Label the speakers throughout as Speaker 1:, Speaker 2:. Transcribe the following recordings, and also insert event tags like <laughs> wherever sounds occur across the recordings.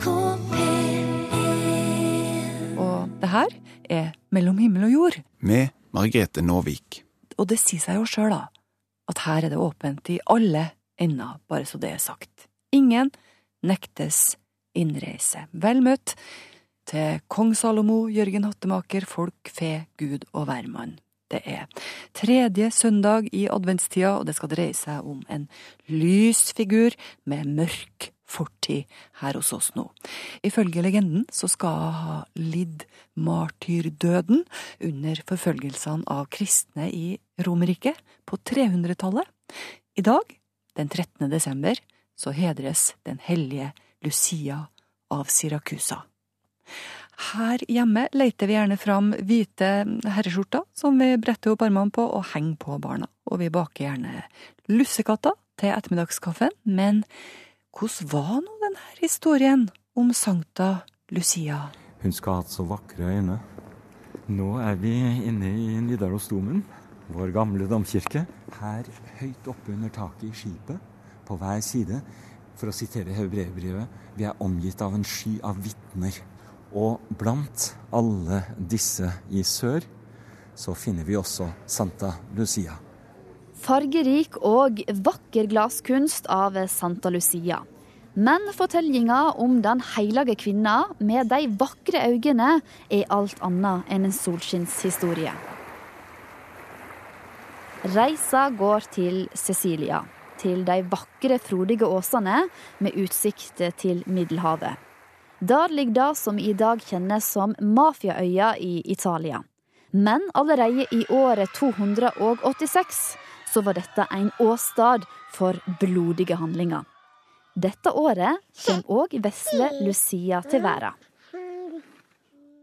Speaker 1: NRK P1
Speaker 2: Og det her er Mellom himmel og jord.
Speaker 3: Med Margrethe Nåvik.
Speaker 2: Og det sier seg jo sjøl, da, at her er det åpent i alle ender, bare så det er sagt. Ingen nektes innreise. Vel møtt til kong Salomo, Jørgen Hattemaker, folk, fe, Gud og hvermann. Det er tredje søndag i adventstida, og det skal dreie seg om en lys figur med mørk fortid her hos oss nå. Ifølge legenden så skal hun ha lidd martyrdøden under forfølgelsene av kristne i Romerriket på 300-tallet. I dag, den 13. desember, så hedres den hellige Lucia av Siracusa. Her hjemme leter vi gjerne fram hvite herreskjorter som vi bretter opp armene på og henger på barna. Og vi baker gjerne lussekatter til ettermiddagskaffen. Men hvordan var nå denne historien om Sankta Lucia?
Speaker 4: Hun skal ha hatt så vakre øyne. Nå er vi inne i Nidarosdomen, vår gamle domkirke. Her høyt oppe under taket i skipet, på hver side, for å sitere Hebreerbrevet, vi er omgitt av en sky av vitner. Og blant alle disse i sør, så finner vi også Santa Lucia.
Speaker 5: Fargerik og vakker glasskunst av Santa Lucia. Men fortellinga om den hellige kvinna med de vakre øynene er alt annet enn en solskinnshistorie. Reisa går til Cecilia, til de vakre, frodige åsene med utsikt til Middelhavet. Der ligger det som i dag kjennes som Mafiaøya i Italia. Men allerede i året 286 så var dette en åstad for blodige handlinger. Dette året kommer òg vesle Lucia til verden.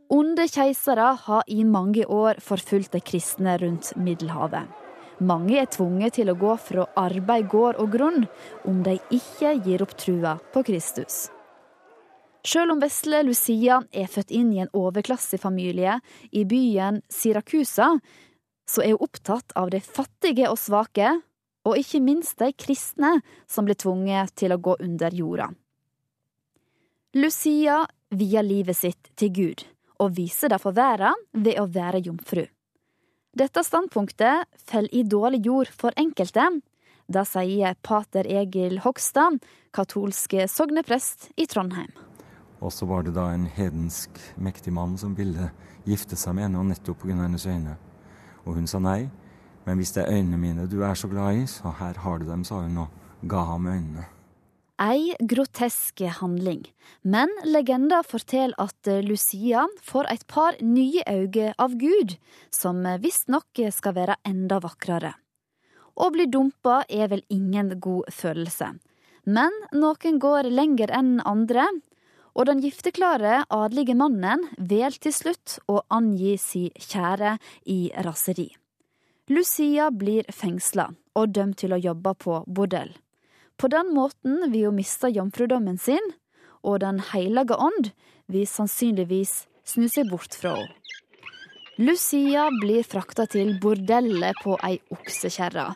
Speaker 5: Onde keisere har i mange år forfulgt de kristne rundt Middelhavet. Mange er tvunget til å gå fra arbeid, gård og grunn om de ikke gir opp trua på Kristus. Selv om vesle Lucia er født inn i en overklassefamilie i byen Siracusa, så er hun opptatt av de fattige og svake, og ikke minst de kristne som blir tvunget til å gå under jorda. Lucia vier livet sitt til Gud, og viser det for verden ved å være jomfru. Dette standpunktet faller i dårlig jord for enkelte. Det sier pater Egil Hogstad, katolsk sogneprest i Trondheim.
Speaker 4: Og så var det da en hedensk mektig mann som ville gifte seg med henne, og nettopp pga. hennes øyne. Og hun sa nei. Men hvis det er øynene mine du er så glad i, så her har du dem, sa hun og ga ham øynene.
Speaker 5: Ei grotesk handling, men legenda forteller at Lucia får et par nye øyne av Gud, som visstnok skal være enda vakrere. Å bli dumpa er vel ingen god følelse, men noen går lenger enn andre, og den gifteklare adelige mannen vel til slutt å angi si kjære i raseri. Lucia blir fengsla og dømt til å jobbe på bordell. På den måten vil hun miste jomfrudommen sin, og Den hellige ånd vil sannsynligvis snu seg bort fra henne. Lucia blir frakta til bordellet på ei oksekjerre,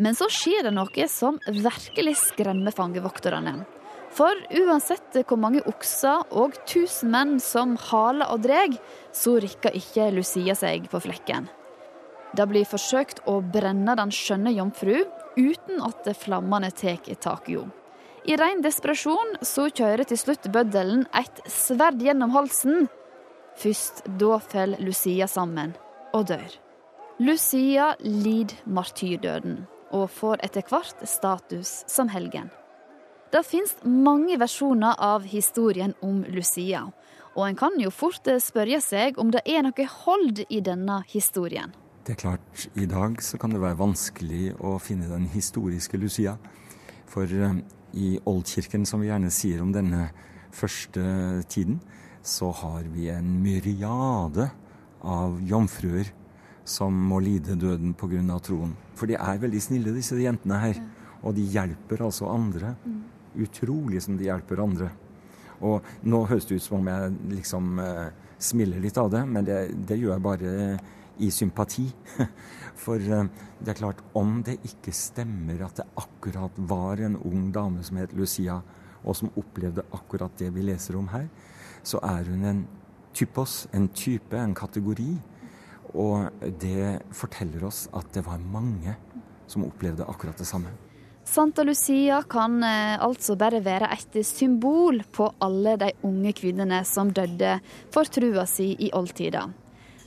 Speaker 5: men så skjer det noe som virkelig skremmer fangevokterne. For uansett hvor mange okser og tusen menn som haler og dreg, så rikker ikke Lucia seg på flekken. Det blir forsøkt å brenne den skjønne jomfru uten at flammene tar tak i henne. I ren desperasjon så kjører til slutt bøddelen et sverd gjennom halsen. Først da faller Lucia sammen og dør. Lucia lider martyrdøden og får etter hvert status som helgen. Det finnes mange versjoner av historien om Lucia, og en kan jo fort spørre seg om det er noe hold i denne historien.
Speaker 4: Det er klart, i dag så kan det være vanskelig å finne den historiske Lucia. For eh, i Oldkirken, som vi gjerne sier om denne første tiden, så har vi en myriade av jomfruer som må lide døden pga. troen. For de er veldig snille, disse jentene her. Og de hjelper altså andre. Utrolig som de hjelper andre. Og nå høres det ut som om jeg liksom eh, smiler litt av det, men det, det gjør jeg bare i sympati. <laughs> For eh, det er klart, om det ikke stemmer at det akkurat var en ung dame som het Lucia, og som opplevde akkurat det vi leser om her, så er hun en typos, en type, en kategori. Og det forteller oss at det var mange som opplevde akkurat det samme.
Speaker 5: Santa Lucia kan eh, altså bare være et symbol på alle de unge kvinnene som døde for trua si i oldtida.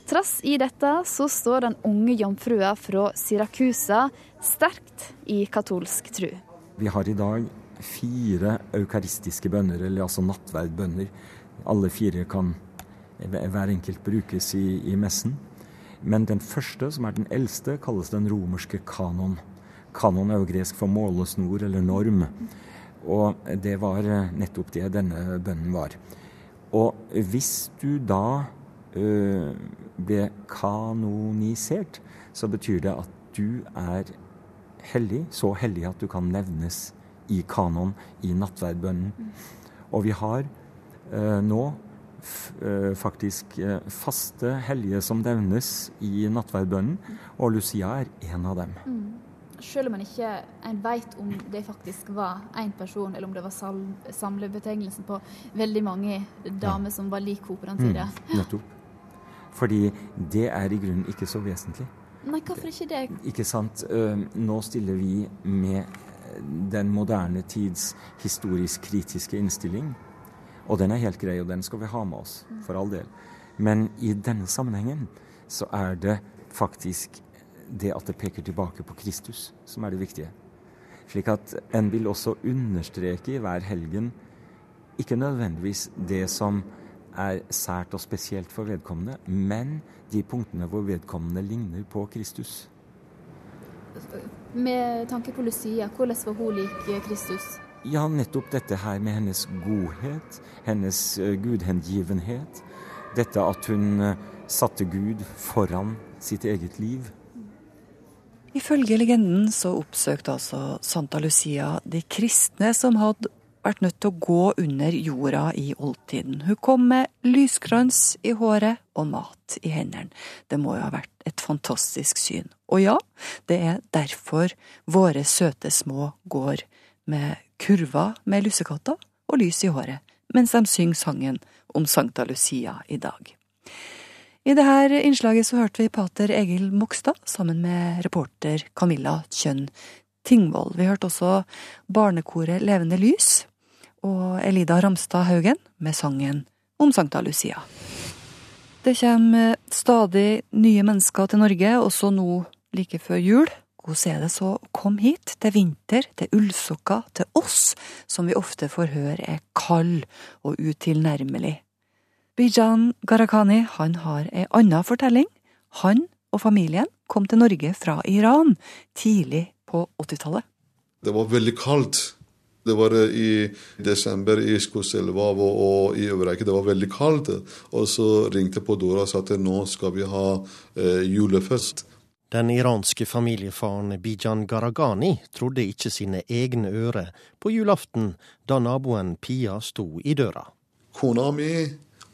Speaker 5: Trass i dette så står den unge jomfrua fra Syrakusa sterkt i katolsk tru.
Speaker 4: Vi har i dag fire eukaristiske bønner, eller altså nattverdbønner. Alle fire kan hver enkelt brukes i, i messen. Men den første, som er den eldste, kalles den romerske kanon. Kanon er jo gresk for målesnor eller norm. Og det var eh, nettopp det denne bønnen var. Og hvis du da ø, ble kanonisert, så betyr det at du er hellig, så hellig at du kan nevnes i kanon, i nattverdbønnen. Og vi har ø, nå faktisk faste hellige som nevnes i nattverdbønnen, og Lucia er en av dem. Mm
Speaker 5: selv om en ikke en vet om det faktisk var én person, eller om det var samlebetegnelsen på veldig mange damer som var lik henne på den tida.
Speaker 4: Mm, nettopp. Fordi det er i grunnen ikke så vesentlig.
Speaker 5: Nei, hvorfor ikke det?
Speaker 4: Ikke sant. Nå stiller vi med den moderne tids historisk kritiske innstilling. Og den er helt grei, og den skal vi ha med oss, for all del. Men i denne sammenhengen så er det faktisk det at det peker tilbake på Kristus, som er det viktige. Slik at en vil også understreke i hver helgen ikke nødvendigvis det som er sært og spesielt for vedkommende, men de punktene hvor vedkommende ligner på Kristus.
Speaker 5: Med tanke på Lucia, hvordan var hun lik Kristus?
Speaker 4: Ja, nettopp dette her med hennes godhet, hennes uh, gudhengivenhet. Dette at hun uh, satte Gud foran sitt eget liv.
Speaker 2: Ifølge legenden så oppsøkte altså Santa Lucia de kristne som hadde vært nødt til å gå under jorda i oldtiden. Hun kom med lyskrans i håret og mat i hendene. Det må jo ha vært et fantastisk syn. Og ja, det er derfor våre søte små går med kurver med lussekatter og lys i håret, mens de synger sangen om Sankta Lucia i dag. I dette innslaget så hørte vi pater Egil Mogstad sammen med reporter Camilla Kjønn Tingvoll. Vi hørte også barnekoret Levende lys og Elida Ramstad Haugen med sangen om Sankta Lucia. Det kommer stadig nye mennesker til Norge, også nå like før jul. Hvordan er det så å komme hit, til vinter, til ullsokker, til oss, som vi ofte får høre er kald og utilnærmelig? Bijan Gharahkhani han har ei anna fortelling. Han og familien kom til Norge fra Iran tidlig på 80-tallet.
Speaker 1: Det var veldig kaldt. Det var eh, i desember i Skoselva og i Øvreike. Det var veldig kaldt. Og så ringte på døra og sa at nå skal vi ha eh, julefest.
Speaker 6: Den iranske familiefaren Bijan Gharahkhani trodde ikke sine egne ører på julaften da naboen Pia sto i døra.
Speaker 1: Kona mi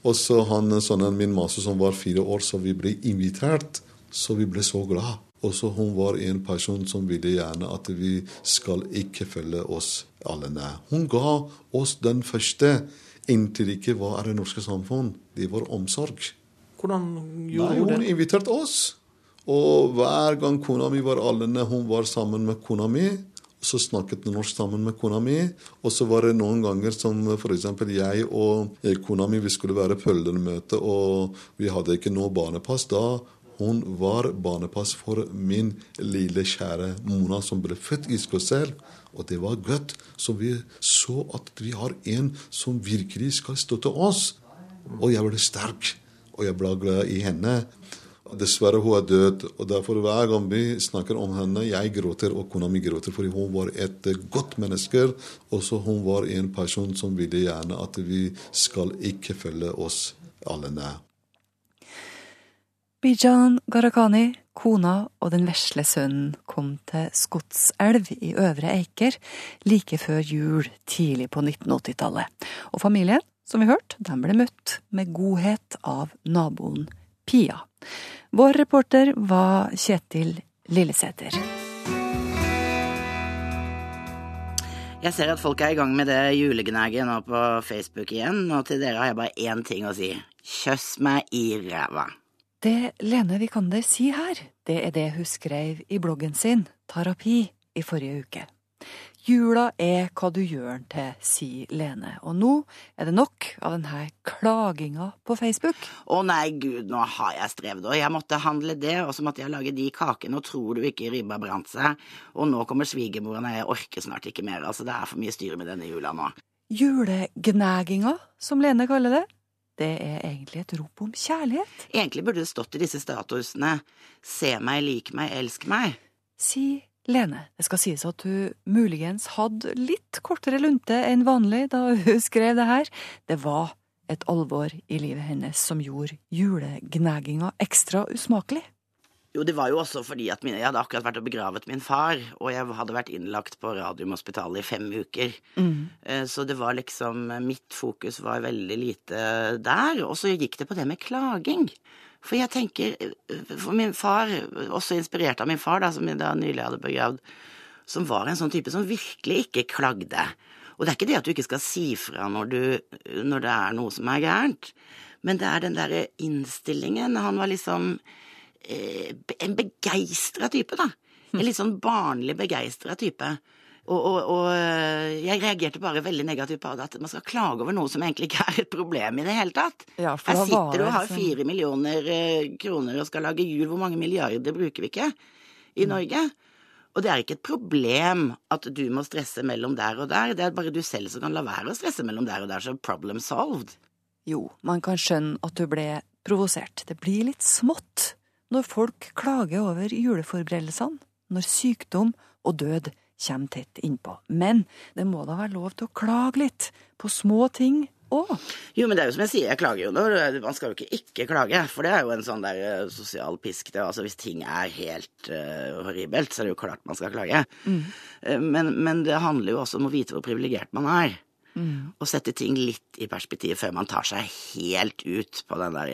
Speaker 1: og så han sønnen min Masu som var fire år, så vi ble invitert. Så vi ble så glad. Og så hun var en person som ville gjerne at vi skal ikke følge oss alene. Hun ga oss den første inntrykket hva er det norske samfunn. Det var omsorg.
Speaker 6: Hvordan gjorde hun det?
Speaker 1: Hun inviterte oss. Og hver gang kona mi var alene, hun var sammen med kona mi, så snakket norsk sammen med kona mi. Og så var det noen ganger som f.eks. jeg og kona mi vi skulle være følgermøte, og vi hadde ikke noe barnepass. Da hun var barnepass for min lille, kjære Mona, som ble født i Skåsel. Og det var godt. Så vi så at vi har en som virkelig skal støtte oss. Og jeg ble sterk, og jeg ble glad i henne. Dessverre, hun er død. og derfor Hver gang vi snakker om henne, jeg gråter og kona mi gråter. Fordi hun var et godt menneske. Også hun var en person som ville gjerne at vi skal ikke følge oss alle nær.
Speaker 2: Bijan Gharahkhani, kona og den vesle sønnen kom til Skotselv i Øvre Eiker like før jul tidlig på 1980-tallet. Og familien, som vi hørte, den ble møtt med godhet av naboen Pia. Vår reporter var Kjetil Lillesæter.
Speaker 7: Jeg ser at folk er i gang med det julegnaget nå på Facebook igjen, og til dere har jeg bare én ting å si. Kjøss meg i ræva.
Speaker 2: Det Lene Vikander sier her, det er det hun skrev i bloggen sin, Terapi, i forrige uke. Jula er hva du gjør den til, sier Lene, og nå er det nok av denne klaginga på Facebook.
Speaker 7: Å nei, gud, nå har jeg strevd, og jeg måtte handle det, og så måtte jeg lage de kakene, og tror du ikke ribba brant seg, og nå kommer svigermoren, og jeg orker snart ikke mer, altså det er for mye styr med denne jula nå.
Speaker 2: Julegnaginga, som Lene kaller det, det er egentlig et rop om kjærlighet.
Speaker 7: Egentlig burde det stått i disse statusene se meg, lik meg, elsk meg.
Speaker 2: sier Lene. Det skal sies at hun muligens hadde litt kortere lunte enn vanlig da <laughs> hun skrev det her. Det var et alvor i livet hennes som gjorde julegnaginga ekstra usmakelig.
Speaker 7: Jo, det var jo også fordi at min, jeg hadde akkurat vært og begravet min far, og jeg hadde vært innlagt på Radiumhospitalet i fem uker. Mm. Så det var liksom Mitt fokus var veldig lite der. Og så gikk det på det med klaging. For jeg tenker For min far, også inspirert av min far, da, som jeg da nylig hadde begravd, som var en sånn type som virkelig ikke klagde. Og det er ikke det at du ikke skal si fra når, du, når det er noe som er gærent, men det er den derre innstillingen. Han var liksom eh, en begeistra type, da. En litt sånn barnlig begeistra type. Og, og, og eh, jeg reagerte bare veldig negativt på at man skal klage over noe som egentlig ikke er et problem i det hele tatt.
Speaker 2: Ja,
Speaker 7: Her sitter du og har fire millioner eh, kroner og skal lage jul. Hvor mange milliarder bruker vi ikke i
Speaker 2: Mm.
Speaker 7: Norge? Og det er ikke et problem at du må stresse mellom der og der, det er bare du selv som kan la være å stresse mellom der og der, så problem solved.
Speaker 2: Jo, man kan skjønne at du ble provosert. Det blir litt smått når folk klager over juleforberedelsene, når sykdom og død kommer tett innpå. Men det må da være lov til å klage litt på små ting òg.
Speaker 7: Jo, men det er jo som jeg sier, jeg klager jo når Man skal jo ikke ikke klage, for det er jo en sånn der eh, sosial pisk. Det, altså Hvis ting er helt uh, horribelt, så er det jo klart man skal klage. Eh, men, men det handler jo også om å vite hvor privilegert man er. Og sette ting litt i perspektiv før man tar seg helt ut på den der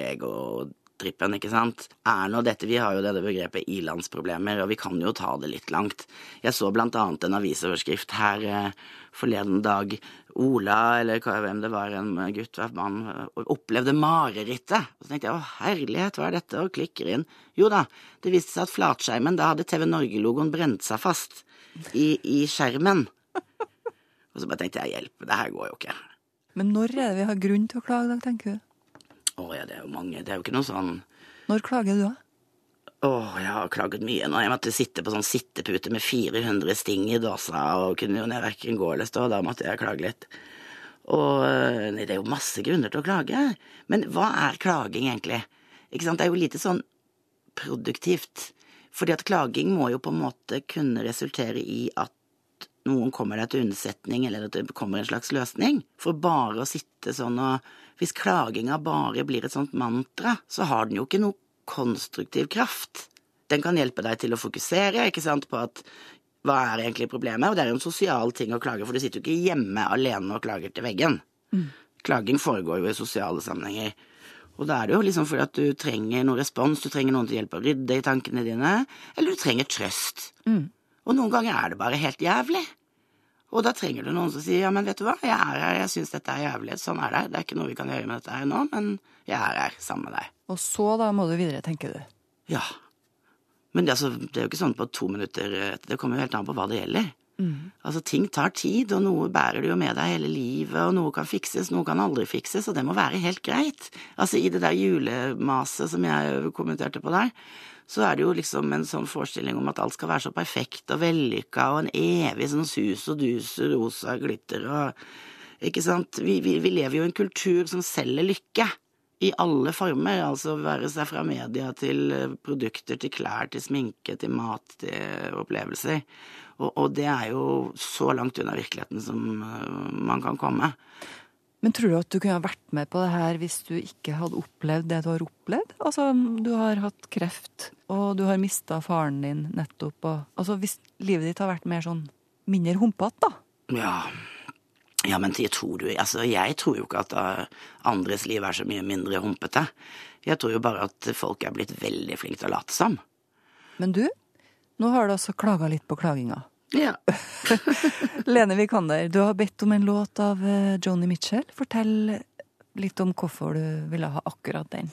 Speaker 7: ego-trippen, ikke sant. Er nå dette Vi har jo dette begrepet ilandsproblemer, og vi kan jo ta det litt langt. Jeg så blant annet en avisoverskrift her eh, forleden dag. Ola, eller hvem det var, en gutt, mann, eh, opplevde marerittet. Og så tenkte jeg å herlighet, hva er dette, og klikker inn. Jo da, det viste seg at flatskjermen, da hadde TV Norge-logoen brent seg fast i, i skjermen. Og så bare tenkte jeg hjelp, det her går jo ikke.
Speaker 2: Men når er det vi har grunn til å klage, da, tenker du?
Speaker 7: Å ja, det er jo mange, det er jo ikke noe sånn
Speaker 2: Når klager du, da?
Speaker 7: Åh, jeg har klaget mye nå. Jeg måtte sitte på sånn sittepute med 400 sting i dåsa og kunne jo verken gå eller stå. Da måtte jeg klage litt. Og eh, det er jo masse grunner til å klage. Men hva er klaging egentlig? Ikke sant, det er jo lite sånn produktivt. Fordi at klaging må jo på en måte kunne resultere i at noen kommer deg til unnsetning, eller at det kommer en slags løsning. For bare å sitte sånn og Hvis klaginga bare blir et sånt mantra, så har den jo ikke noe konstruktiv kraft. Den kan hjelpe deg til å fokusere ikke sant, på at hva er egentlig problemet, og det er jo en sosial ting å klage, for du sitter jo ikke hjemme alene og klager til veggen. Klaging foregår jo i sosiale sammenhenger. Og da er det jo liksom fordi at du trenger noe respons, du trenger noen til å hjelpe å rydde i tankene dine, eller du trenger trøst. Og noen ganger er det bare helt jævlig. Og da trenger du noen som sier ja, men vet du hva, jeg er her, jeg syns dette er jævlig, sånn er det, det er ikke noe vi kan gjøre med dette her nå, men jeg er her sammen med deg.
Speaker 2: Og så da må du videre, tenker du.
Speaker 7: Ja. Men det, altså, det er jo ikke sånn på to minutter, eh, det kommer jo helt an på hva det gjelder. Altså, ting tar tid, og noe bærer du jo med deg hele livet, og noe kan fikses, noe kan aldri fikses, og det må være helt greit. Altså, i det der julemaset som jeg kommenterte på der, så er det jo liksom en sånn forestilling om at alt skal være så perfekt og vellykka, og en evig sånn sus og dus og rosa glitter og Ikke sant? Vi, vi, vi lever jo i en kultur som selger lykke. I alle former, altså være seg fra media til produkter, til klær, til sminke, til mat, til opplevelser. Og, og det er jo så langt unna virkeligheten som eh, man kan komme.
Speaker 2: Men tror du at du kunne ha vært med på det her hvis du ikke hadde opplevd det du har opplevd? Altså, du har hatt kreft, og du har mista faren din nettopp, og Altså, hvis livet ditt har vært mer sånn mindre humpete, da?
Speaker 7: Ja, ja, men det tror du Altså, jeg tror jo ikke at eh, andres liv er så mye mindre humpete. Jeg tror jo bare at folk er blitt veldig flinke til å late som.
Speaker 2: Men du, nå har du altså klaga litt på klaginga.
Speaker 7: Ja. <laughs>
Speaker 2: Lene Vikander, du har bedt om en låt av eh, Joni Mitchell. Fortell litt om hvorfor du ville ha akkurat den.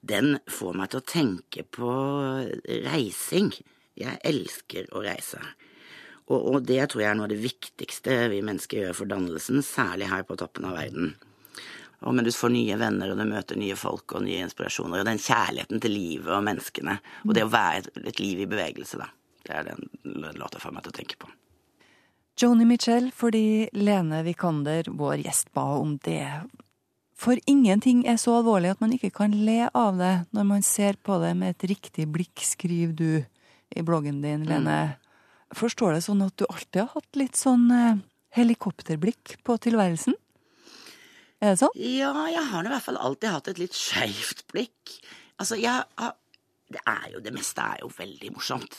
Speaker 7: Den får meg til å tenke på reising. Jeg elsker å reise. Og, og det tror jeg er noe av det viktigste vi mennesker gjør for dannelsen, særlig her på toppen av verden. Og men du får nye venner, og du møter nye folk og nye inspirasjoner. Og den kjærligheten til livet og menneskene. Og det å være et, liv i bevegelse, da. Det er den låta får meg til å tenke på.
Speaker 2: Joni Mitchell fordi Lene Vikander, vår gjest, ba om det. For ingenting er så alvorlig at man ikke kan le av det når man ser på det med et riktig blikk, skriver du i bloggen din, Lene. Forstår det sånn at du alltid har hatt litt sånn eh, helikopterblikk på tilværelsen? Er det sånn?
Speaker 7: Ja, jeg har i hvert fall alltid hatt et litt skeivt blikk. Altså, jeg har Det er jo Det meste er jo veldig morsomt.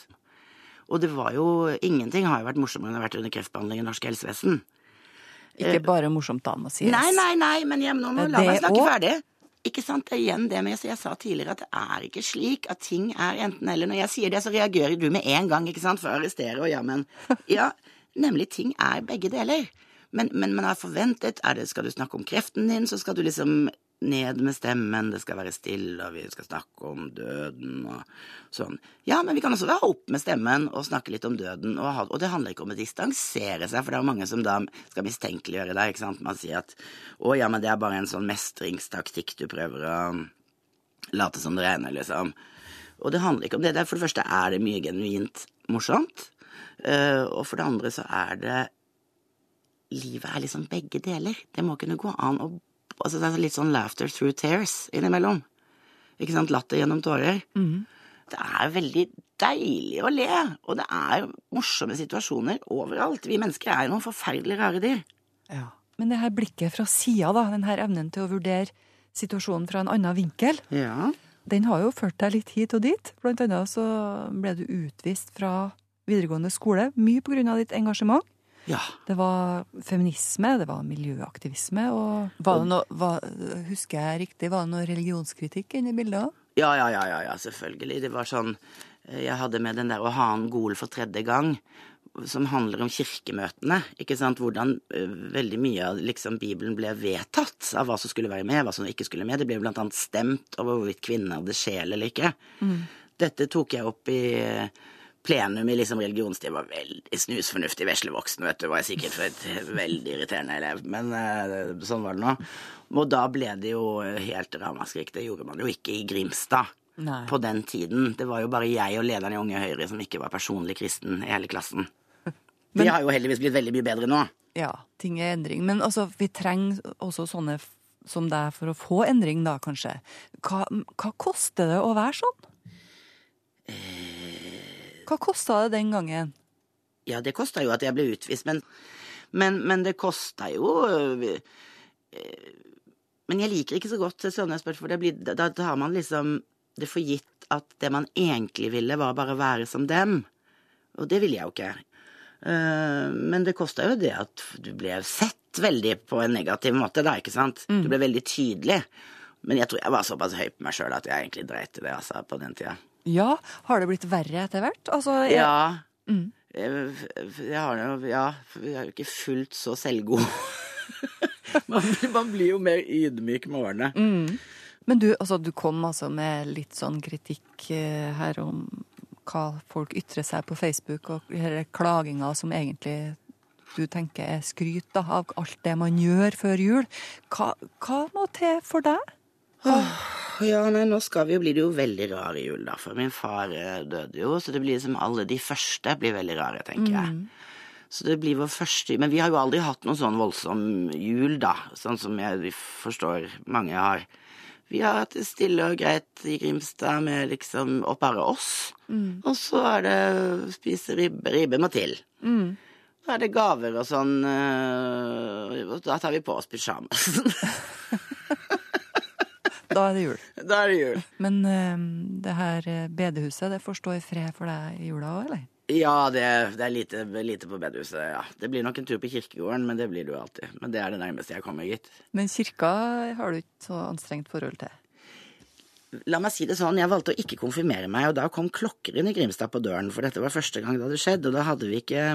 Speaker 7: Og det var jo Ingenting har jo vært morsommere enn å ha vært under kreftbehandling i norsk helsevesen.
Speaker 2: Ikke bare morsomt, da, må sies.
Speaker 7: Nei, nei, nei, men jeg, nå må
Speaker 2: Det
Speaker 7: la meg snakke
Speaker 2: også-
Speaker 7: ferdig. Ikke sant, det er igjen det med, jeg sa tidligere at det er ikke slik at ting er enten eller. Når jeg sier det, så reagerer du med en gang, ikke sant, for å arrestere og ja, men Ja, nemlig ting er begge deler. Men, men man har forventet, er det, skal du snakke om kreften din, så skal du liksom ned med stemmen, det skal være stille, og vi skal snakke om døden og sånn. Ja, men vi kan også være opp med stemmen og snakke litt om døden, og, og det handler ikke om å distansere seg, for det er mange som da skal mistenkeliggjøre deg, ikke sant. Man sier at å ja, men det er bare en sånn mestringstaktikk du prøver å late som det regner, liksom. Og det handler ikke om det. for det første er det mye genuint morsomt, eh, og for det andre så er det Livet er liksom begge deler. Det må kunne gå an å altså Det er litt sånn laughter through tears innimellom. Ikke sant? Latter gjennom tårer. Det er veldig deilig å le, og det er morsomme situasjoner overalt. Vi mennesker er jo noen forferdelig rare dyr.
Speaker 2: Ja. Men det her blikket fra sida, da, den her evnen til å vurdere situasjonen fra en annen vinkel,
Speaker 7: Ja.
Speaker 2: den har jo ført deg litt hit og dit. Blant annet så ble du utvist fra videregående skole, mye på grunn av ditt engasjement.
Speaker 7: Ja.
Speaker 2: Det var feminisme, det var miljøaktivisme, og var det noe, var, Husker jeg riktig, var det noe religionskritikk inni bildet òg?
Speaker 7: Ja, ja, ja, ja, ja, selvfølgelig. Det var sånn eh, Jeg hadde med den der å ha en gol for tredje gang, som handler om kirkemøtene. Ikke sant? Hvordan uh, veldig mye av liksom, Bibelen ble vedtatt av hva som skulle være med, hva som ikke skulle med. Det ble blant annet stemt over hvorvidt kvinner hadde sjel eller ikke. Dette tok jeg opp i eh, plenum i liksom religionstid. Var veldig snusfornuftig veslevoksen, vet du. Var jeg sikkert for et veldig irriterende elev. Men uh, sånn var det nå. Og da ble det jo helt ramaskrik. Det gjorde man jo ikke i Grimstad
Speaker 2: Nei.
Speaker 7: på den tiden. Det var jo bare jeg og lederen i Unge Høyre som ikke var personlig kristen i hele klassen. <laughs> Vi har jo heldigvis blitt veldig mye bedre nå.
Speaker 2: Ja, ting er endring. Men altså, vi trenger også sånne som deg for å få endring, da, kanskje. Hva, hva koster det å være sånn? Hva kosta det den gangen?
Speaker 7: Ja, det kosta jo at jeg ble utvist, men, men, men det kosta jo øh, øh, Men jeg liker ikke så godt sånne spørsmål, for det blir, da, tar man liksom det for gitt at det man egentlig ville, var bare å være som dem. Og det ville jeg jo ikke. Uh, men det kosta jo det at du ble sett veldig på en negativ måte, da, ikke sant? Du ble veldig tydelig. Men jeg tror jeg var såpass høy på meg sjøl at jeg egentlig dreit i det, altså, på den tida.
Speaker 2: Ja, har det blitt verre etter hvert? Altså, jeg-
Speaker 7: Ja. Jeg, jeg har jo Ja, jeg er jo ikke fullt så selvgod. <laughs> man, blir- man blir jo mer ydmyk med årene.
Speaker 2: Men du, altså, du kom altså med litt sånn kritikk eh, her om hva folk ytrer seg på Facebook, og denne klaginga som egentlig du tenker er skryt da, av alt det man gjør før jul. Hva, hva må til for deg?
Speaker 7: Ja, nei, nå skal vi jo bli det jo veldig rar i jul, da. For min far eh, døde jo, så det blir liksom alle de første blir veldig rare, tenker jeg. Så det blir vår første Men vi har jo aldri hatt noen sånn voldsom jul, da. Sånn som jeg forstår mange har. Vi har hatt det stille og greit i Grimstad med liksom og bare oss. Og så er det spise ribbe. Ribbe må til. Så er det gaver og sånn, og da tar vi på oss pysjamasen. <laughs>
Speaker 2: Da er det jul. <laughs>
Speaker 7: da er det jul.
Speaker 2: Men uh, det her eh, bedehuset, det får stå i fred for deg i jula òg, eller?
Speaker 7: Ja, det, det er lite, lite på bedehuset, ja. Det blir nok en tur på kirkegården, men det blir det jo alltid. Men det er det nærmeste jeg kommer, gitt.
Speaker 2: Men kirka har du ikke så anstrengt forhold til?
Speaker 7: La meg si det sånn, jeg valgte å ikke konfirmere meg, og da kom klokkeren i Grimstad på døren, for dette var første gang det hadde skjedd, og da hadde vi ikke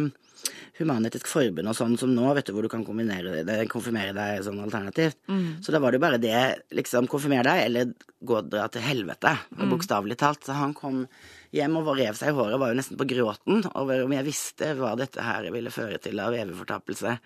Speaker 7: Human-Etisk Forbund og sånn som nå, vet du, hvor du kan konfirmere, konfirmere deg sånn alternativt. Mm. Så da var det jo bare det, liksom, konfirmer deg, eller gå dra til helvete, mm. bokstavelig talt. Så han kom hjem og rev seg i håret, var jo nesten på gråten over om jeg visste hva dette her ville føre til av evig fortapelse.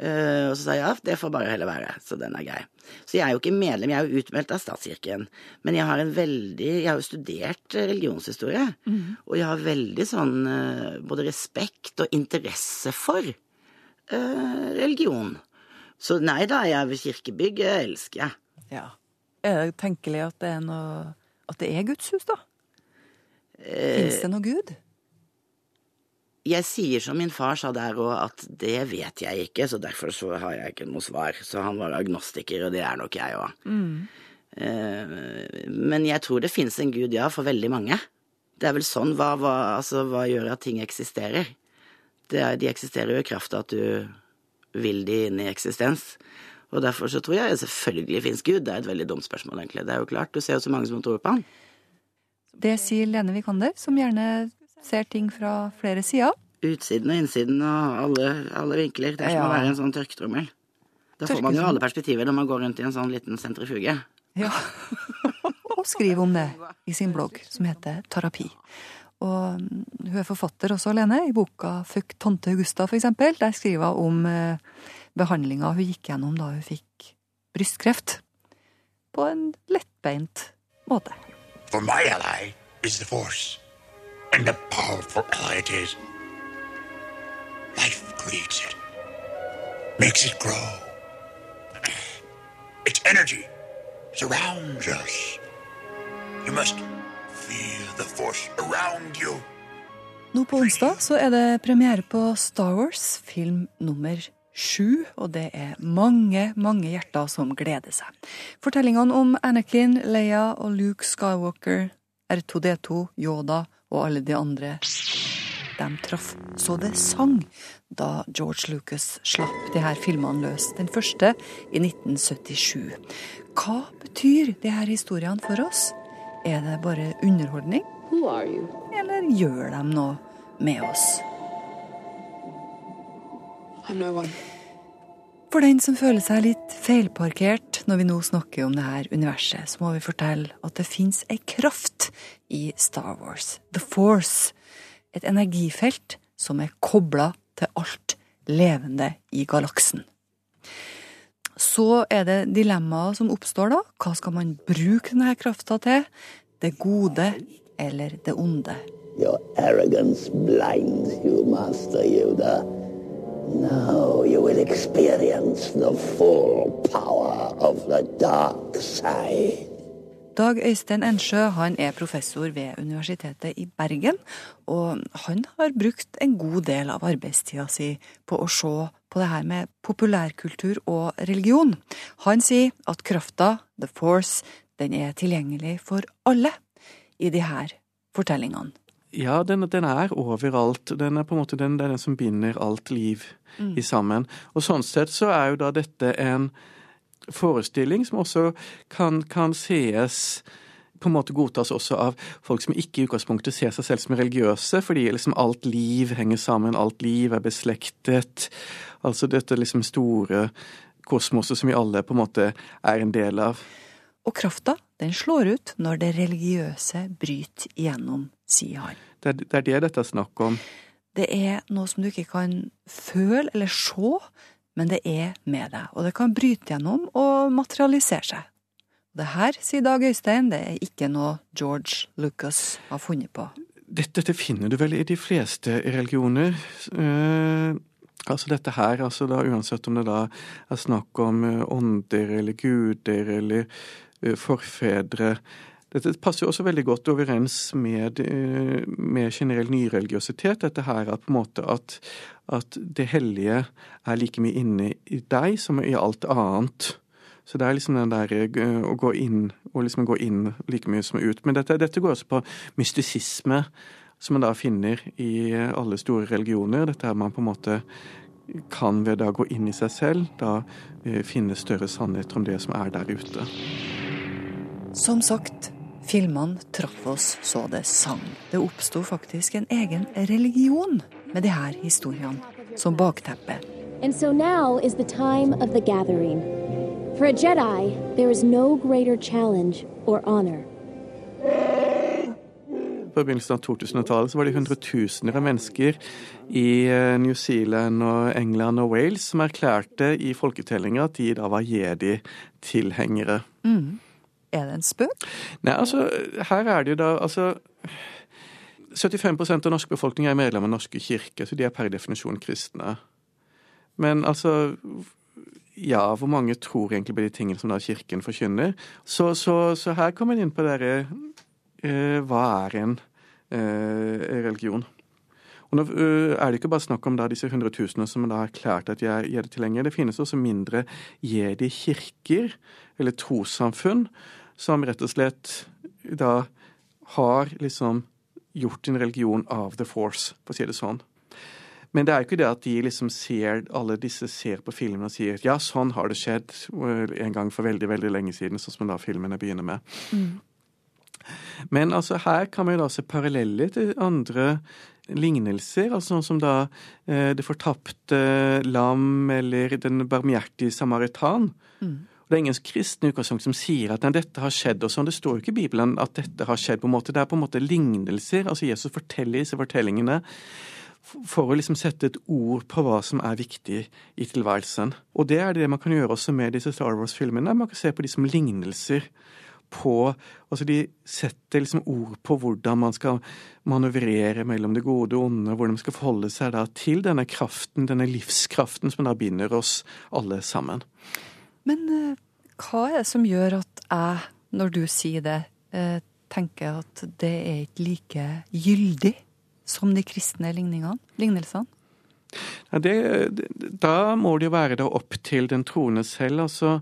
Speaker 7: Uh, og så sa jeg ja, det får bare heller være, så den er grei. Så jeg er jo ikke medlem, jeg er jo utmeldt av statskirken. Men jeg har en veldig Jeg har jo studert religionshistorie. Mm. Og jeg har veldig sånn uh, både respekt og interesse for uh, religion. Så nei da, jeg vil ved elsker jeg.
Speaker 2: Ja. Er det tenkelig at det er noe At det er gudshus, da? Fins det noe Gud?
Speaker 7: Jeg sier som min far sa der òg, at det vet jeg ikke, så derfor så har jeg ikke noe svar. Så han var agnostiker, og det er nok jeg òg. Mm. Eh, men jeg tror det fins en gud, ja, for veldig mange. Det er vel sånn, hva, hva, altså, hva gjør at ting eksisterer? Er, de eksisterer jo i kraft av at du vil de inn i eksistens. Og derfor så tror jeg selvfølgelig fins Gud. Det er et veldig dumt spørsmål, egentlig. Det er jo klart, du ser jo så mange som tror på han.
Speaker 2: Det sier Lene Vikander, som gjerne ser ting fra flere sider.
Speaker 7: Utsiden og innsiden og alle, alle vinkler. Det er som ja. å være en sånn tørketrommel. Da får man jo alle perspektiver når man går rundt i en sånn liten sentrifuge.
Speaker 2: Ja, og skriver om det i sin blogg som heter Terapi. Og mm, hun er forfatter også, Lene. I boka Fuck tante Augusta, for eksempel. Der skriver hun om eh, behandlinga hun gikk gjennom da hun fikk brystkreft. På en lettbeint måte. For my ally is the force and the powerful ally it is. Life creates it, makes it grow. Its energy surrounds us. You must feel the force around you. Nå på onsdag så er det premiere på Star Wars, film nummer sju, og det er mange, mange hjerter som gleder seg. Fortellingene om Anakin, Leia og Luke Skywalker, R2D2, Yoda og alle de andre de traff så det sang da George Lucas slapp de her filmene løs, den første i 1977. Hva betyr de her historiene for oss? Er det bare underholdning? Eller gjør de noe med oss? For den som føler seg litt feilparkert når vi nå snakker om det her universet, så må vi fortelle at det fins ei kraft i Star Wars. The Force. Et energifelt som er kobla til alt levende i galaksen. Så er det dilemmaet som oppstår da. Hva skal man bruke denne krafta til? Det gode eller det onde? Your arrogance blinds you, Master Yoda. Now you will experience the full power of the dark side. Dag Øystein Ensjø han er professor ved Universitetet i Bergen, og han har brukt en god del av arbeidstida si på å se på det her med populærkultur og religion. Han sier at krafta, the force, den er tilgjengelig for alle i de her fortellingene.
Speaker 8: Ja, den, den, er overalt. Den er på en måte den, den som binder alt liv mm. i sammen. Og sånn sett så er jo da dette en forestilling som også kan, kan sees på en måte godtas også av folk som ikke i utgangspunktet ser seg selv som religiøse, fordi liksom alt liv henger sammen, alt liv er beslektet. Altså dette liksom store kosmoset som vi alle på en måte er en del av.
Speaker 2: Og krafta, den slår ut når det religiøse bryter igjennom sier han.
Speaker 8: Det, det er det dette er snakk om.
Speaker 2: Det er noe som du ikke kan føle eller se, men det er med deg. Og det kan bryte gjennom og materialisere seg. Det her, sier Dag Øystein, det er ikke noe George Lucas har funnet på.
Speaker 8: Dette, dette finner du vel i de fleste religioner. Eh, altså dette her, altså da uansett om det da er snakk om uh, ånder eller guder eller uh, forfedre dette passer jo også veldig godt overens med, eh, med generell nyreligiøsitet. Dette her er på en måte at, at, det hellige er like mye inne i deg som i alt annet. Så det er liksom den der eh, å gå inn, og liksom gå inn like mye som ut. Men dette, dette går også på mystisisme, som man da finner i alle store religioner. Dette er man på en måte kan ved å gå inn i seg selv da eh, finne større sannheter om det som er der ute.
Speaker 2: Som sagt, filmene traff oss så det sang. Det oppsto faktisk en egen religion med de her historiene som bakteppe.
Speaker 9: And so now is the time of the gathering. For a Jedi, there is no greater challenge or honor.
Speaker 8: På begynnelsen av 2000-tallet var det hundretusener av mennesker i eh, New Zealand og England og Wales som erklærte i folketellinga at de da var jedi-tilhengere.
Speaker 2: Mm. Er det en spøk?
Speaker 8: Nei, altså, her er det jo da altså 75% av norsk befolkning er medlem av norske kirke, så de er per definisjon kristne. Men altså Ja, hvor mange tror egentlig på de tingene som da Kirken forkynner? Så, så, så her kommer en inn på dere eh, Hva er en eh, religion? Og nå eh, er det ikke bare snakk om da disse hundretusener som da har erklært at de er jedi-tilhengere. Det finnes også mindre jedi-kirker, eller trossamfunn, som rett og slett da har liksom gjort en religion av the force, for å si det sånn. Men det er jo ikke det at de liksom ser, alle disse ser på filmen og sier ja, sånn har det skjedd en gang for veldig veldig lenge siden, sånn som da filmene begynner med.
Speaker 2: Mm.
Speaker 8: Men altså her kan man jo da se paralleller til andre lignelser, altså sånn som da eh, Det fortapte lam eller Den barmhjertige samaritan.
Speaker 2: Mm.
Speaker 8: Det er ingen kristne utgangspunkt som sier at dette har skjedd og sånn. Det står jo ikke i Bibelen at dette har skjedd. på en måte. Det er på en måte lignelser. Altså Jesus forteller disse fortellingene for å liksom sette et ord på hva som er viktig i tilværelsen. Og det er det man kan gjøre også med disse Star Wars-filmene. Man kan se på de som lignelser på Altså de setter liksom ord på hvordan man skal manøvrere mellom det gode og onde, hvordan man skal forholde seg da til denne kraften, denne livskraften som da binder oss alle sammen.
Speaker 2: Men eh, hva er det som gjør at jeg, når du sier det, eh, tenker at det er ikke like gyldig som de kristne lignelsene?
Speaker 8: Det, da må det jo være opp til den troende selv. altså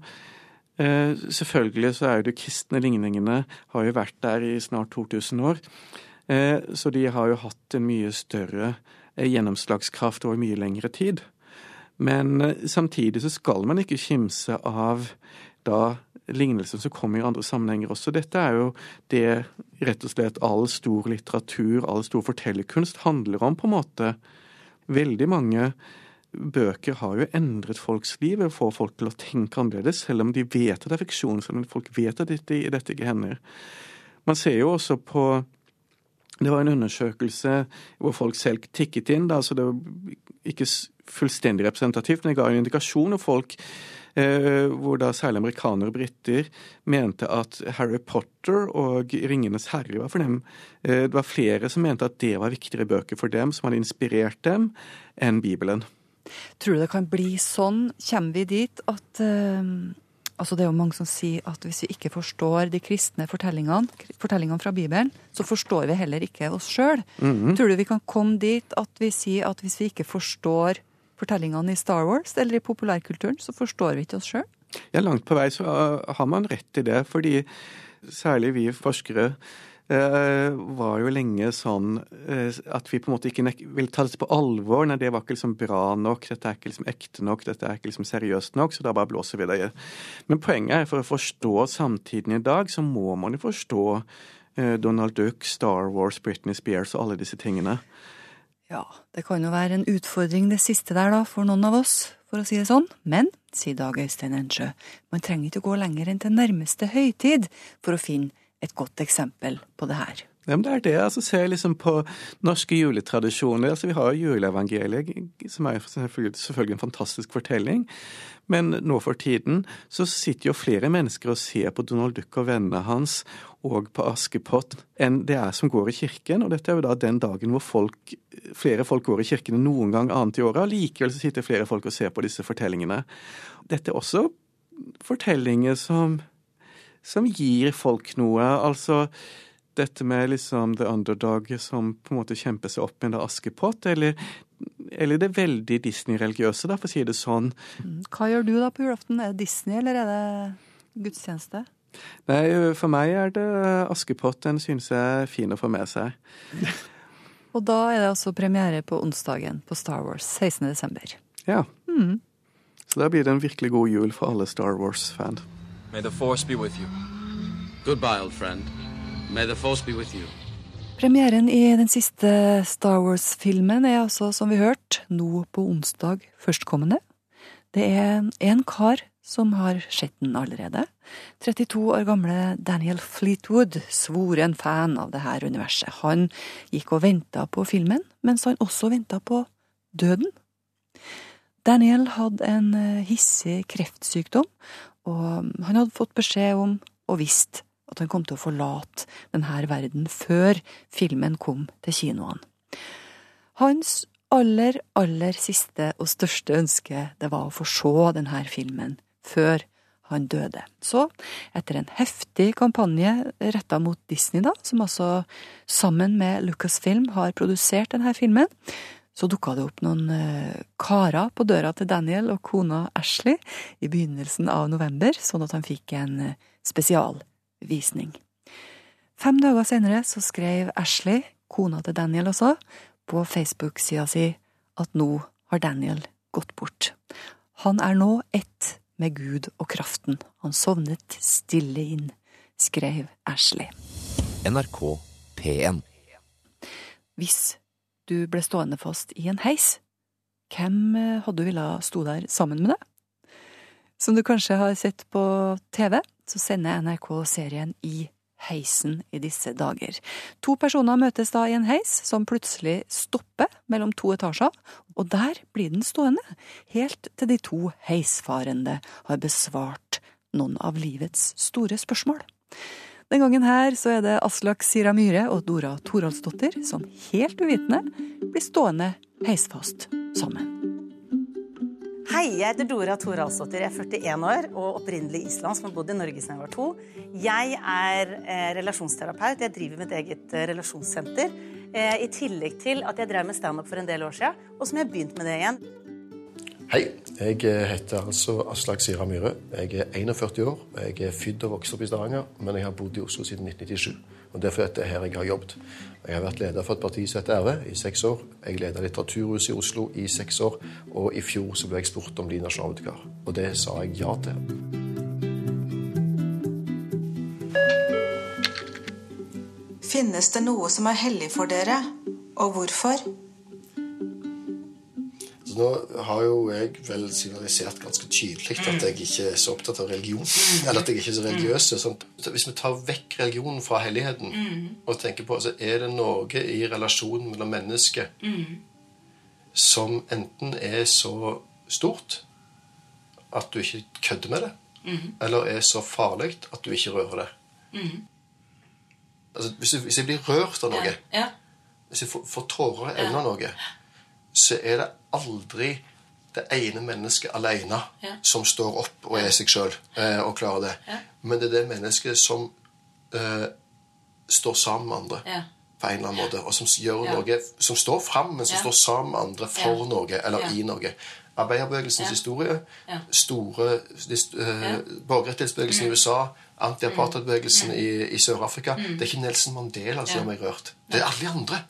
Speaker 8: eh, Selvfølgelig så er jo de kristne ligningene har jo vært der i snart 2000 år. Så de har jo hatt en mye større gjennomslagskraft over mye lengre tid. Men eh, samtidig så skal man ikke kimse av da lignelsen som kommer i andre sammenhenger også. Dette er jo det rett og slett all stor litteratur, all stor fortellerkunst handler om, på en måte. Veldig mange bøker har jo endret folks liv og får folk til å tenke annerledes, selv om de vet at det er fiksjon, selv om folk vet at dette, dette ikke hender. Man ser jo også på Det var en undersøkelse hvor folk selv tikket inn. Da, så det var ikke fullstendig representativt, men det ga en indikasjon. Og folk Eh, hvor da særlig amerikanere og briter mente at Harry Potter og Ringenes herre var for dem eh, Det var flere som mente at det var viktigere bøker for dem, som hadde inspirert dem, enn Bibelen.
Speaker 2: Tror du det kan bli sånn? Kommer vi dit at eh, Altså Det er jo mange som sier at hvis vi ikke forstår de kristne fortellingene, fortellingene fra Bibelen, så forstår vi heller ikke oss sjøl. Mm -hmm. Tror du vi kan komme dit at vi sier at hvis vi ikke forstår fortellingene i Star Wars eller i populærkulturen, så forstår vi ikke oss sjøl?
Speaker 8: Ja, langt på vei så har man rett i det, fordi særlig vi forskere eh, var jo lenge sånn eh, at vi på en måte ikke ville ta dette på alvor. Nei, det var ikke liksom bra nok, dette er ikke liksom ekte nok, dette er ikke liksom seriøst nok, så da bare blåser vi det. Men poenget er for å forstå samtiden i dag, så må man jo forstå eh, Donald Duck, Star Wars, Britney Spears og alle disse tingene.
Speaker 2: Ja, det kan jo være en utfordring det siste der, da, for noen av oss, for å si det sånn. Men, sier Dag Øystein Ensjø, man trenger ikke gå lenger enn til nærmeste høytid for å finne et godt eksempel på det her.
Speaker 8: Ja, men det er det. altså Se liksom på norske juletradisjoner. altså Vi har juleevangeliet, som er selvfølgelig en fantastisk fortelling. Men nå for tiden så sitter jo flere mennesker og ser på Donald Duck og vennene hans og på Askepott enn det er som går i kirken. Og dette er jo da den dagen hvor folk, flere folk går i kirken enn noen gang annet i året. Og likevel så sitter flere folk og ser på disse fortellingene. Dette er også fortellinger som, som gir folk noe. Altså dette med liksom the underdog som på en måte kjemper seg opp under Askepott, eller, eller det veldig Disney-religiøse, for å si det sånn.
Speaker 2: Mm. Hva gjør du da på julaften? Er det Disney, eller er det gudstjeneste?
Speaker 8: Nei, for meg er det Askepott. Den synes jeg er fin å få med seg. <laughs>
Speaker 2: Og da er det altså premiere på onsdagen på Star Wars, 16. desember.
Speaker 8: Ja.
Speaker 2: Mm.
Speaker 8: Så da blir det en virkelig god jul for alle Star Wars-fan.
Speaker 10: May the force be with you. Goodbye, old friend.
Speaker 2: Premieren i den siste Star Wars-filmen er altså, som vi hørte, nå på onsdag førstkommende. Det er en kar som har sett den allerede. 32 år gamle Daniel Fleetwood, svoren fan av det her universet. Han gikk og venta på filmen, mens han også venta på døden. Daniel hadde en eh, hissig kreftsykdom, og han hadde fått beskjed om, og visst, at han kom til å forlate denne verden før filmen kom til kinoene. Hans aller, aller siste og største ønske det var å få se denne filmen før han døde. Så, etter en heftig kampanje retta mot Disney, da, som altså sammen med Lucasfilm har produsert denne filmen, så dukka det opp noen eh, karer på døra til Daniel og kona Ashley i begynnelsen av november, sånn at han fikk en eh, spesial visning. Fem dager senere så skrev Ashley, kona til Daniel også, på Facebook-sida si at nå har Daniel gått bort. Han er nå ett med Gud og kraften. Han sovnet stille inn, skrev Ashley.
Speaker 11: NRK P1
Speaker 2: Hvis du ble stående fast i en heis, hvem eh, hadde du villet stå der sammen med deg? Som du kanskje har sett på TV, så sender NRK serien I heisen i disse dager. To personer møtes da i en heis som plutselig stopper mellom to etasjer, og der blir den stående, helt til de to heisfarende har besvart noen av livets store spørsmål. Den gangen her så er det Aslak Sira Myhre og Dora Toralsdottir som helt uvitende blir stående heisfast sammen.
Speaker 12: Hei, jeg heter Dora Toralsdottir. Jeg er 41 år og opprinnelig islandsk, men bodd i Norge siden jeg var to. Jeg er eh, relasjonsterapeut. Jeg driver mitt eget eh, relasjonssenter. Eh, I tillegg til at jeg drev med standup for en del år siden, og som jeg har begynt med det igjen.
Speaker 13: Hei, jeg heter altså Aslak Sira Myhre. Jeg er 41 år. Jeg er født og vokst opp i Stavanger, men jeg har bodd i Oslo siden 1997. Og Derfor er det her jeg har jobbet. Jeg har vært leder for et parti som heter RV i seks år. Jeg leda Litteraturhuset i Oslo i seks år, og i fjor så ble jeg spurt om å bli nasjonalbibliotekar. Og det sa jeg ja til.
Speaker 14: Finnes det noe som er hellig for dere, og hvorfor?
Speaker 13: Nå har jo jeg vel signalisert ganske tydelig at jeg ikke er så opptatt av religion. Eller at jeg ikke er så religiøs. og sånt. Så Hvis vi tar vekk religionen fra helligheten og tenker på så er det noe i relasjonen mellom mennesker som enten er så stort at du ikke kødder med det, eller er så farlig at du ikke rører det. Altså, hvis, jeg, blir rørt av noe, hvis jeg får, får tårer av noe, så er det aldri det ene mennesket alene
Speaker 15: Ja.
Speaker 13: som står opp og er seg sjøl eh, og klarer det.
Speaker 15: Ja.
Speaker 13: Men det er det mennesket som eh, står sammen med andre
Speaker 15: Ja.
Speaker 13: på en eller annen måte, og som gjør noe som står fram, men som står sammen med andre for noe, eller i noe. Arbeiderbevegelsens historie, store eh, borgerrettighetsbevegelsen i
Speaker 15: Mm.
Speaker 13: USA, antiapartheidbevegelsen i, i Sør-Afrika
Speaker 15: Mm.
Speaker 13: Det er ikke Nelson Mandela som gjør meg rørt. Det er alle de andre.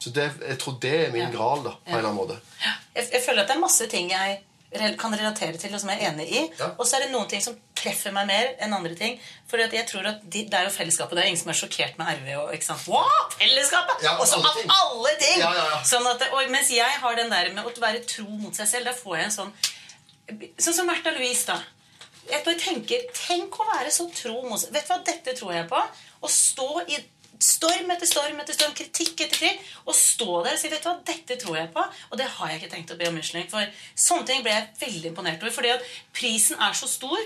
Speaker 13: Så det, jeg tror det er min
Speaker 12: Ja.
Speaker 13: gral, da, på en eller annen måte.
Speaker 12: Jeg, jeg føler at det er masse ting jeg kan relatere til og som jeg er enig i. Og så er det noen ting som treffer meg mer enn andre ting. For jeg tror at de, Det er jo fellesskapet. Det er ingen som er sjokkert med RV. og ikke sant? Wow, fellesskapet!
Speaker 13: Ja,
Speaker 12: og så av alle ting!
Speaker 13: Ja, ja, ja.
Speaker 12: Sånn at, og mens jeg har den der med å være tro mot seg selv, der får jeg en sånn Sånn som Märtha Louise, da. Jeg tenker, Tenk å være så tro mot seg Vet du hva, dette tror jeg på. Å stå i storm etter storm etter storm, kritikk etter kritikk, og stå der og si vet du hva, dette tror jeg på, og det har jeg ikke tenkt å be om unnskyldning for. Sånne ting ble jeg veldig imponert over, fordi at prisen er så stor,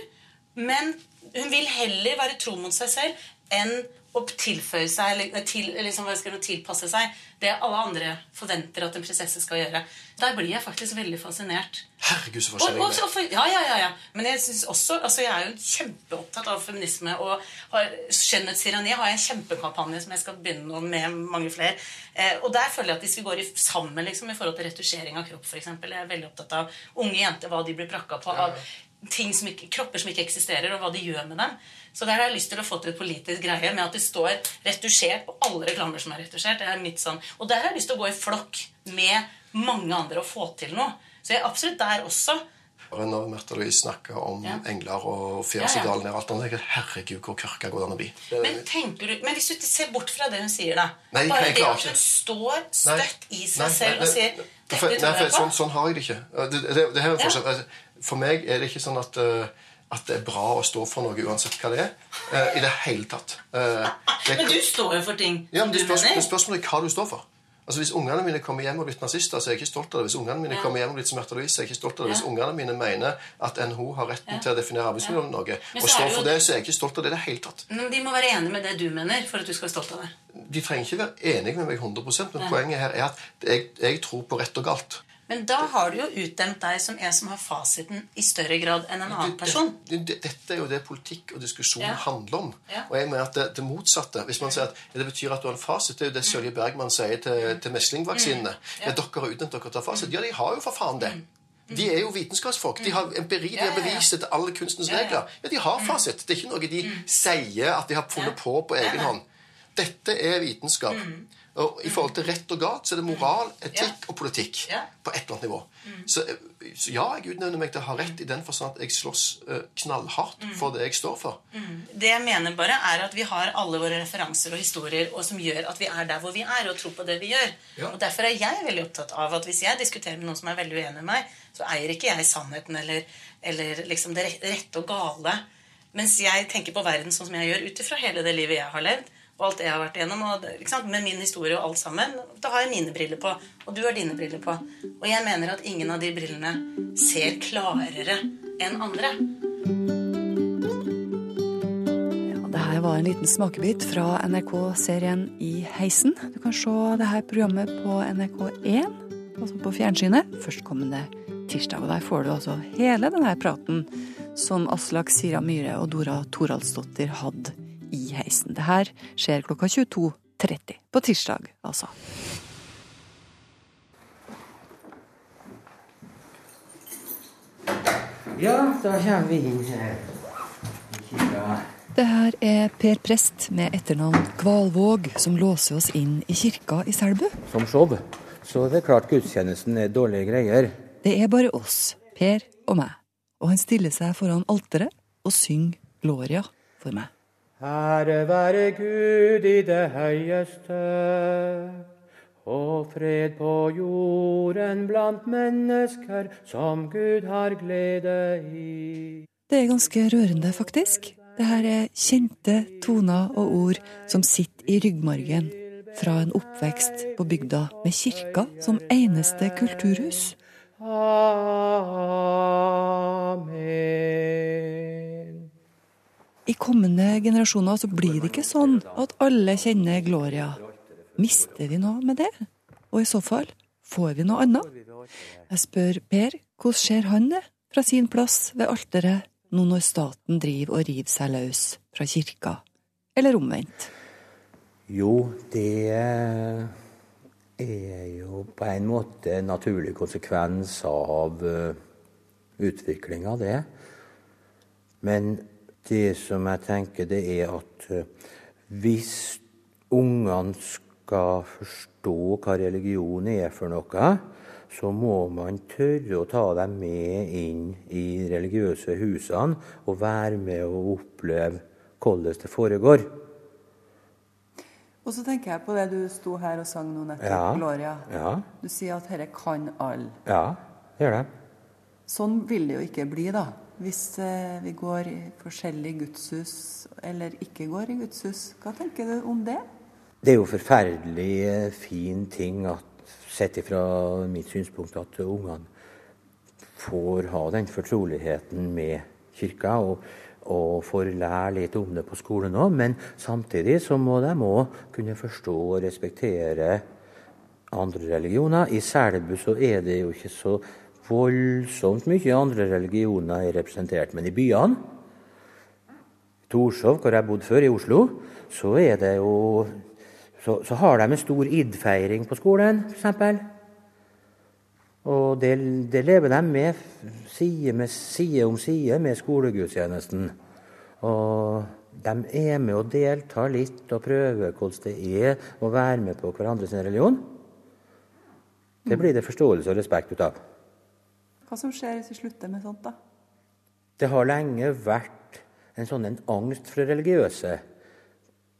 Speaker 12: men hun vil heller være tro mot seg selv enn å tilføye seg, eller til, liksom, tilpasse seg det alle andre forventer at en prinsesse skal gjøre. Der blir jeg faktisk veldig fascinert.
Speaker 13: Herregud, så forskjellig
Speaker 12: og, og ja, ja, ja, ja. Men jeg synes også, altså jeg er jo kjempeopptatt av feminisme. Og har, skjønnhetstyranni har jeg en kjempekampanje som jeg skal begynne med mange flere. Eh, og der føler jeg at hvis vi går i, sammen liksom, i forhold til retusjering av kropp, eksempel, Jeg er veldig opptatt av unge jenter, hva de blir prakka på. av som ikke, Kropper som ikke eksisterer, og hva de gjør med dem. Så der har jeg lyst til å få til et politisk greie med at det står retusjert på alle reklamer som er retusjert. Det er mitt sånn. Og der har jeg lyst til å gå i flokk med mange andre og få til noe. Så jeg er absolutt der også.
Speaker 13: Når Märtha Louise snakker om
Speaker 12: Ja.
Speaker 13: engler og
Speaker 12: Ja, ja.
Speaker 13: og alt annet, herregud, hvor kørka går det an å bli?
Speaker 12: Men, tenker du, men hvis du ikke ser bort fra det hun sier, da
Speaker 13: Nei,
Speaker 12: Bare det at hun står støtt i seg
Speaker 13: Nei,
Speaker 12: selv
Speaker 13: nei,
Speaker 12: og sier
Speaker 13: nei,
Speaker 12: Dette tror
Speaker 13: nei,
Speaker 12: jeg på.
Speaker 13: sånn, sånn har jeg det ikke. Det, det, det her er en forskjell. For meg er det ikke sånn at, eh, at det er bra å stå for noe uansett hva det er. eh, I det hele tatt. Eh, det-
Speaker 12: Men du står jo for ting
Speaker 13: Ja, men
Speaker 12: du
Speaker 13: spørs,
Speaker 12: mener.
Speaker 13: men Spørsmålet er hva du står for. Altså Hvis ungene mine kommer hjem og blitt nazister, så er jeg ikke stolt av det. Hvis ungene mine
Speaker 12: Ja.
Speaker 13: kommer hjem og blitt som Märtha Louise, så er jeg ikke stolt av det. Hvis
Speaker 12: Ja.
Speaker 13: ungene mine mener at NHO har retten
Speaker 12: Ja.
Speaker 13: til å definere arbeidsmiljøet ja.
Speaker 12: Norge,
Speaker 13: og står for det, så er jeg ikke stolt av det i det hele tatt.
Speaker 12: Men De må være enige med det du mener, for at du skal være stolt av det.
Speaker 13: De trenger ikke være enige med meg 100 men poenget her er at jeg, jeg tror på rett og galt.
Speaker 12: Men da har du jo utdømt deg som en som har fasiten i større grad enn en annen person.
Speaker 13: Det- det- Dette er jo det politikk og diskusjon
Speaker 12: Ja.
Speaker 13: handler om.
Speaker 12: Ja.
Speaker 13: Og jeg mener at det, det motsatte Hvis man sier at ja, det betyr at du har en fasit, det er jo det Sølje Bergman sier til, til meslingvaksinene.
Speaker 12: Mm.
Speaker 13: Ja. dere har utnevnt dere til fasit. Ja, de har jo for faen det. De er jo vitenskapsfolk. De har empiri, de
Speaker 12: Mm.
Speaker 13: Har
Speaker 12: ja.
Speaker 13: etter alle kunstens regler. Ja, de har fasit. Det er ikke noe de sier at de har funnet på på egen hånd. Dette er vitenskap.
Speaker 12: Mm.
Speaker 13: Og I forhold til rett og galt så er det moral, etikk og politikk på et eller annet nivå.
Speaker 12: Mm.
Speaker 13: Så, så ja, jeg utnevner meg til å ha rett i den forstand at jeg slåss eh, knallhardt for det jeg står for.
Speaker 12: Mm. Det jeg mener bare er at vi har alle våre referanser og historier og som gjør at vi er der hvor vi er, og tror på det vi gjør. Og Derfor er jeg veldig opptatt av at hvis jeg diskuterer med noen som er veldig uenig med meg, så eier ikke jeg sannheten eller, eller liksom det re- rette og gale. Mens jeg tenker på verden sånn som jeg gjør ut ifra hele det livet jeg har levd. Og alt det jeg har vært igjennom, og, med min historie og alt sammen. Da har jeg mine briller på, og du har dine briller på. Og jeg mener at ingen av de brillene ser klarere enn andre.
Speaker 2: Det her var en liten smakebit fra NRK-serien I heisen. Du kan se det her programmet på NRK1, altså på fjernsynet, førstkommende tirsdag. Og der får du altså hele denne praten som Aslak Sira Myhre og Dora Toralsdottir hadde i heisen. Det her skjer klokka 22.30 på tirsdag, altså.
Speaker 15: Ja, da kommer vi inn her.
Speaker 2: Det her er Per Prest med etternavn Kvalvåg, som låser oss inn i kirka i Selbu.
Speaker 15: Som show, så det er klart gudstjenesten er dårlige greier.
Speaker 2: Det er bare oss, Per og meg. Og han stiller seg foran alteret og synger Gloria for meg.
Speaker 15: Ære være Gud i det høyeste, og fred på jorden blant mennesker som Gud har glede i.
Speaker 2: Det er ganske rørende, faktisk. Det her er kjente toner og ord som sitter i ryggmargen fra en oppvekst på bygda med kirka som eneste kulturhus.
Speaker 15: Amen.
Speaker 2: I kommende generasjoner så blir det ikke sånn at alle kjenner Gloria. Mister vi noe med det? Og i så fall, får vi noe annet? Jeg spør Per, hvordan ser han det fra sin plass ved alteret nå når staten driver og river seg løs fra kirka? Eller omvendt?
Speaker 15: Jo, det er jo på en måte en naturlig konsekvens av utviklinga, det. Men det som jeg tenker, det er at eh, hvis ungene skal forstå hva religion er for noe, så må man tørre å ta dem med inn i religiøse husene og være med og oppleve hvordan det foregår.
Speaker 2: Og så tenker jeg på det du sto her og sang nå nettopp,
Speaker 15: Ja.
Speaker 2: Gloria.
Speaker 15: Ja,
Speaker 2: Du sier at dette kan alle.
Speaker 15: ja det gjør det.
Speaker 2: Sånn vil det jo ikke bli, da. Hvis eh, vi går i forskjellige gudshus, eller ikke går i gudshus. Hva tenker du om det?
Speaker 15: Det er jo forferdelig eh, fin ting, at, sett ifra mitt synspunkt, at ungene får ha den fortroligheten med kirka. og og får lære litt om det på skolen òg, men samtidig så må de òg kunne forstå og respektere andre religioner. I Selbu så er det jo ikke så voldsomt mye andre religioner er representert, men i byene Torshov, hvor jeg bodde før, i Oslo, så er det jo Så, så har de en stor id-feiring på skolen, f.eks. Og det, det lever de med side, med side om side med skolegudstjenesten. Og de er med og deltar litt og prøver hvordan det er å være med på hverandres religion. Det blir det forståelse og respekt ut av.
Speaker 2: Hva som skjer hvis vi slutter med sånt, da?
Speaker 15: Det har lenge vært en sånn en angst for religiøse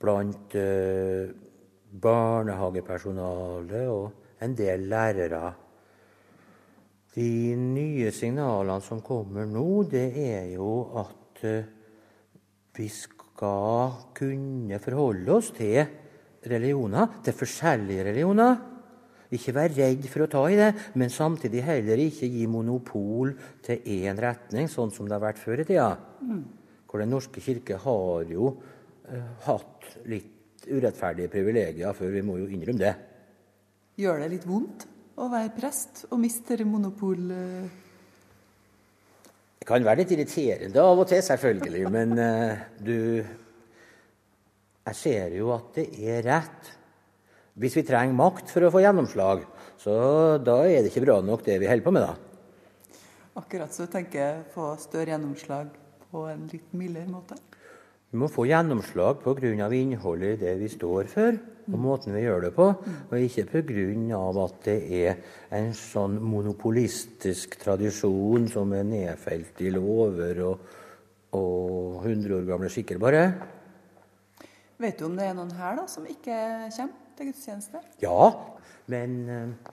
Speaker 15: blant eh, barnehagepersonale og en del lærere. De nye signalene som kommer nå, det er jo at eh, vi skal kunne forholde oss til religioner, til forskjellige religioner. Ikke være redd for å ta i det, men samtidig heller ikke gi monopol til én retning, sånn som det har vært før i tida. Mm. For Den norske kirke har jo uh, hatt litt urettferdige privilegier før, vi må jo innrømme det.
Speaker 2: Gjør det litt vondt å være prest og miste monopol?
Speaker 15: Det kan være litt irriterende av og til, selvfølgelig, men uh, du Jeg ser jo at det er rett. Hvis vi trenger makt for å få gjennomslag, så da er det ikke bra nok, det vi holder på med, da.
Speaker 2: Akkurat så tenker jeg få større gjennomslag på en litt mildere måte?
Speaker 15: Vi må få gjennomslag pga. innholdet i det vi står for, og måten vi gjør det på, og ikke pga. at det er en sånn monopolistisk tradisjon som er nedfelt i lover og, og 100 år gamle skikker, bare.
Speaker 2: Vet du om det er noen her da som ikke kommer til gudstjeneste?
Speaker 15: Ja, men uh,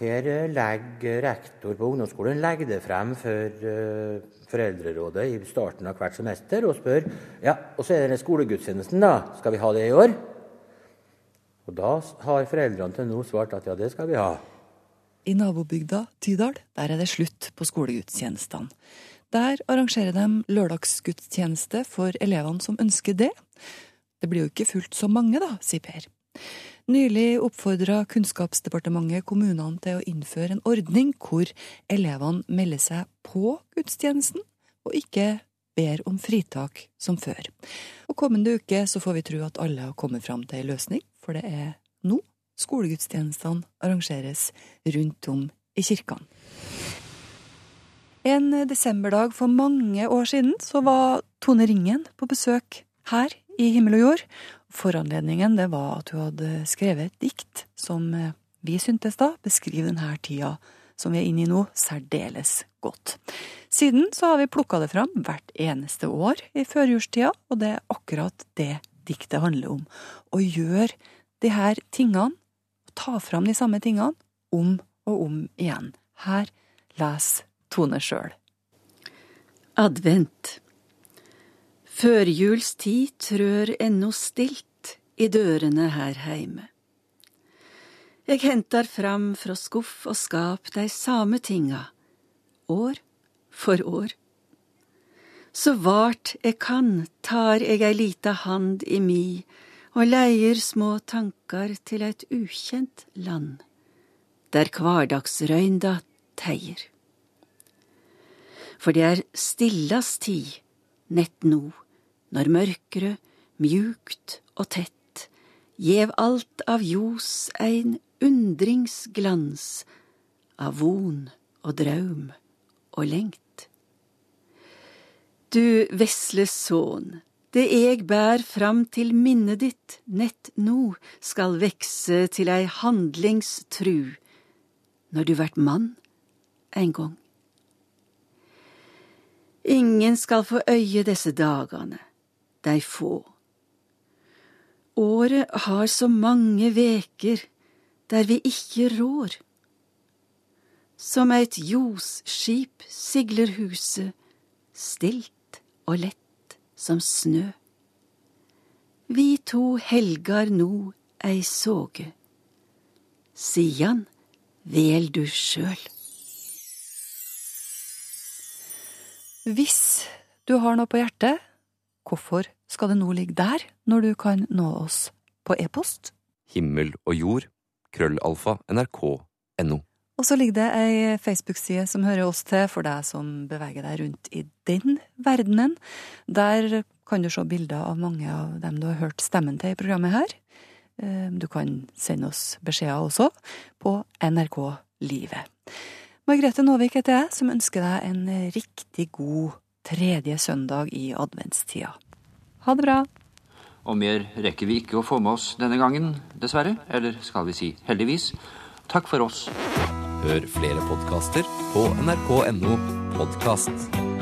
Speaker 15: her eh, legger rektor på ungdomsskolen legger det frem for uh, foreldrerådet i starten av hvert semester og spør ja, og så er det skolegudstjenesten, da. Skal vi ha det i år? Og da har foreldrene til nå svart at ja, det skal vi ha.
Speaker 2: I nabobygda Tydal der er det slutt på skolegudstjenestene. Der arrangerer de lørdagsgudstjeneste for elevene som ønsker det. Det blir jo ikke fullt så mange, da, sier Per. Nylig oppfordra Kunnskapsdepartementet kommunene til å innføre en ordning hvor elevene melder seg på gudstjenesten, og ikke ber om fritak som før. Og Kommende uke så får vi tro at alle har kommet fram til en løsning, for det er nå skolegudstjenestene arrangeres rundt om i kirkene. En desemberdag for mange år siden så var Tone Ringen på besøk her i Himmel og jord, Foranledningen det var at hun hadde skrevet et dikt som eh, vi syntes da beskriver denne tida som vi er inne i nå, særdeles godt. Siden så har vi plukka det fram hvert eneste år i førjulstida, og det er akkurat det diktet handler om. Å gjøre de her tingene, ta fram de samme tingene, om og om igjen. Her les Tone sjøl.
Speaker 16: Advent. Førjulstid trør ennå stilt i dørene her heime. Eg hentar fram fra skuff og skap dei same tinga, år for år. Så vart eg kan, tar eg ei lita hand i mi og leier små tankar til eit ukjent land, der kvardagsrøynda teier. For det er stillas tid, nett no når mørkere, mjukt og tett, gjev alt av ljos ein undringsglans av von og draum og lengt. Du vesle son, det eg bær fram til minnet ditt nett no, skal vekse til ei handlingstru, når du vert mann ein gong. Ingen skal få øye disse dagane, dei få. Året har så mange veker der vi ikke rår. Som eit ljosskip sigler huset, stilt og lett som snø. Vi to helgar no ei såge, sian vel du sjøl.
Speaker 2: Hvis du har noe på hjertet, Hvorfor skal det nå ligge der, når du kan nå oss på e-post?
Speaker 11: Himmel og jord, krøllalfa, nrk.no.
Speaker 2: Og så ligger det ei Facebook-side som hører oss til for deg som beveger deg rundt i den verdenen. Der kan du se bilder av mange av dem du har hørt stemmen til i programmet her. Eh, du kan sende oss beskjeder også på NRK Livet. Margrethe Nåvik heter jeg, som ønsker deg en riktig god tredje søndag i adventstida. Ha det bra!
Speaker 17: Og mer rekker vi ikke å få med oss denne gangen, dessverre. Eller skal vi si heldigvis. Takk for oss.
Speaker 11: Hør flere podkaster på nrk.no podkast.